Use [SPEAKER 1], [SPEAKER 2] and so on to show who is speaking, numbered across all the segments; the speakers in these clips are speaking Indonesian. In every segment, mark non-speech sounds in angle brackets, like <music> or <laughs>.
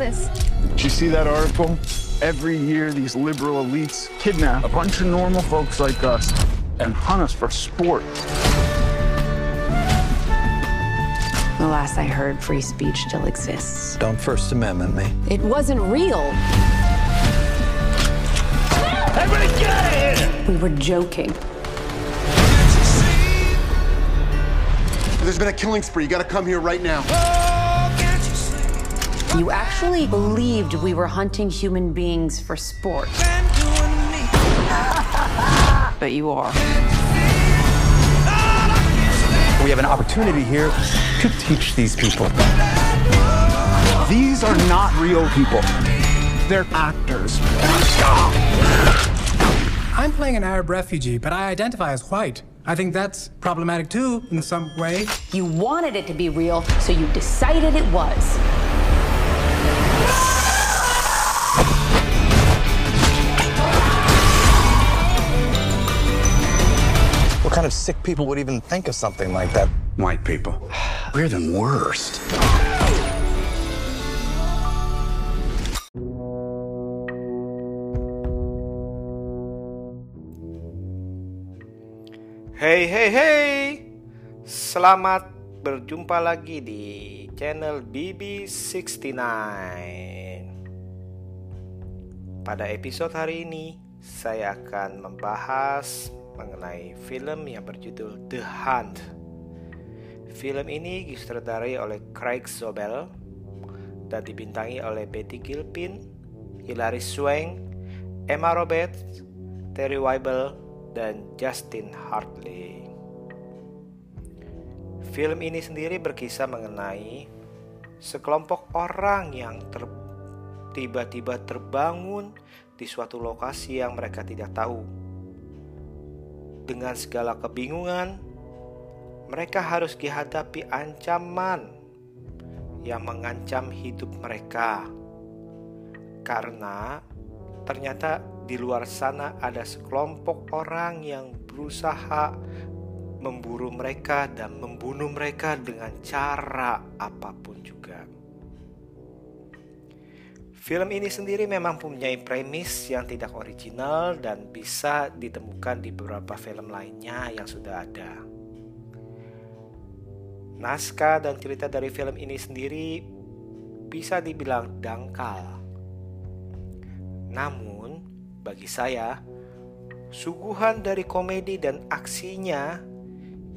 [SPEAKER 1] this.
[SPEAKER 2] Did you see that article? Every year, these liberal elites kidnap a bunch of normal folks like us and hunt us for sport.
[SPEAKER 1] The last I heard, free speech still exists.
[SPEAKER 3] Don't First Amendment me.
[SPEAKER 1] It wasn't real.
[SPEAKER 2] Everybody get out of here!
[SPEAKER 1] We were joking.
[SPEAKER 4] There's been a killing spree. You gotta come here right now.
[SPEAKER 1] You actually believed we were hunting human beings for sport. <laughs> but you are.
[SPEAKER 3] We have an opportunity here to teach these people.
[SPEAKER 2] These are not real people. They're actors.
[SPEAKER 5] I'm playing an Arab refugee, but I identify as white. I think that's problematic too, in some way.
[SPEAKER 1] You wanted it to be real, so you decided it was.
[SPEAKER 3] Of sick people would even think of something like that?
[SPEAKER 6] White people. <sighs> We're the worst.
[SPEAKER 7] Hey hey hey Selamat berjumpa lagi di channel BB69 Pada episode hari ini Saya akan membahas mengenai film yang berjudul The Hunt Film ini disutradarai oleh Craig Zobel Dan dibintangi oleh Betty Gilpin Hilary Swank Emma Roberts Terry Weibel dan Justin Hartley. Film ini sendiri berkisah mengenai sekelompok orang yang ter tiba-tiba terbangun di suatu lokasi yang mereka tidak tahu. Dengan segala kebingungan, mereka harus dihadapi ancaman yang mengancam hidup mereka. Karena ternyata di luar sana ada sekelompok orang yang berusaha memburu mereka dan membunuh mereka dengan cara apa pun juga. Film ini sendiri memang mempunyai premis yang tidak original dan bisa ditemukan di beberapa film lainnya yang sudah ada. Naskah dan cerita dari film ini sendiri bisa dibilang dangkal. Namun, bagi saya, suguhan dari komedi dan aksinya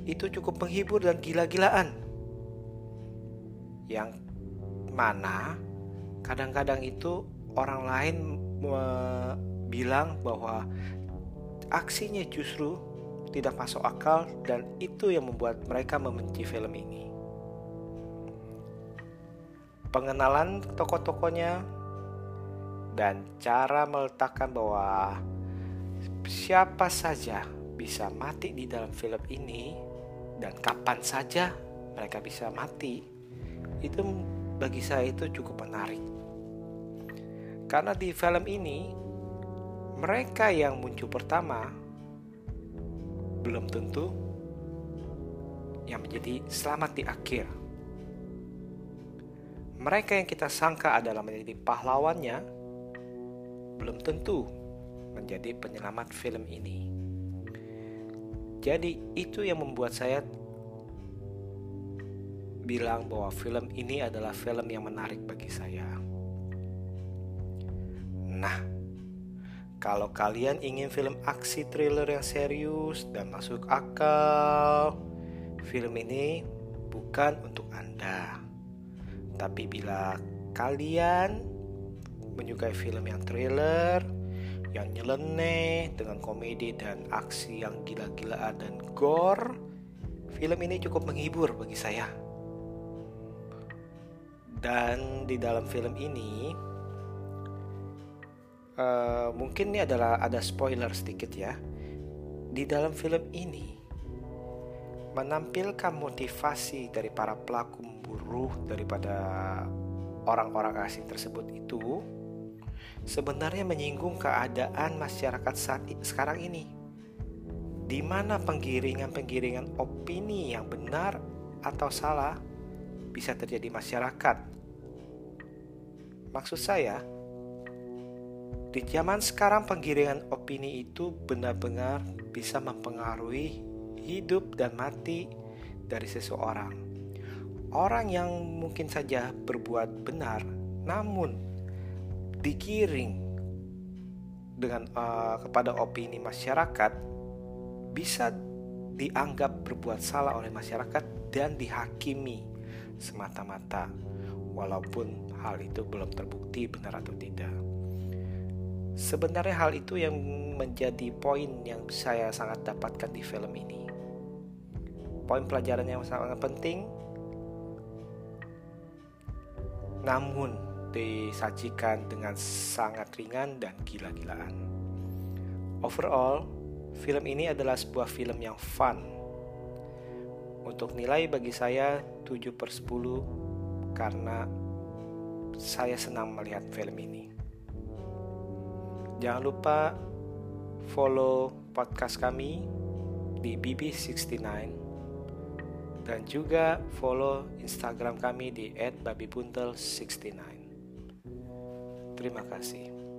[SPEAKER 7] itu cukup menghibur dan gila-gilaan. Yang mana kadang-kadang itu orang lain bilang bahwa aksinya justru tidak masuk akal dan itu yang membuat mereka membenci film ini. Pengenalan tokoh-tokohnya dan cara meletakkan bahwa siapa saja bisa mati di dalam film ini dan kapan saja mereka bisa mati itu bagi saya itu cukup menarik karena di film ini mereka yang muncul pertama belum tentu yang menjadi selamat di akhir mereka yang kita sangka adalah menjadi pahlawannya belum tentu menjadi penyelamat film ini. Jadi, itu yang membuat saya bilang bahwa film ini adalah film yang menarik bagi saya. Nah, kalau kalian ingin film aksi thriller yang serius dan masuk akal, film ini bukan untuk Anda. Tapi bila kalian menyukai film yang thriller, yang nyeleneh dengan komedi dan aksi yang gila-gilaan dan gore, film ini cukup menghibur bagi saya. Dan di dalam film ini, uh, mungkin ini adalah ada spoiler sedikit ya. Di dalam film ini menampilkan motivasi dari para pelaku memburu daripada orang-orang asing tersebut itu sebenarnya menyinggung keadaan masyarakat saat sekarang ini di mana penggiringan-penggiringan opini yang benar atau salah bisa terjadi masyarakat. Maksud saya, di zaman sekarang penggiringan opini itu benar-benar bisa mempengaruhi hidup dan mati dari seseorang. Orang yang mungkin saja berbuat benar, namun digiring dengan uh, kepada opini masyarakat bisa dianggap berbuat salah oleh masyarakat dan dihakimi semata-mata walaupun hal itu belum terbukti benar atau tidak. Sebenarnya hal itu yang menjadi poin yang saya sangat dapatkan di film ini. Poin pelajaran yang sangat penting namun disajikan dengan sangat ringan dan gila-gilaan. Overall, film ini adalah sebuah film yang fun. Untuk nilai bagi saya 7 per 10 karena saya senang melihat film ini. Jangan lupa follow podcast kami di BB69 dan juga follow Instagram kami di @babibuntel69. Terima kasih.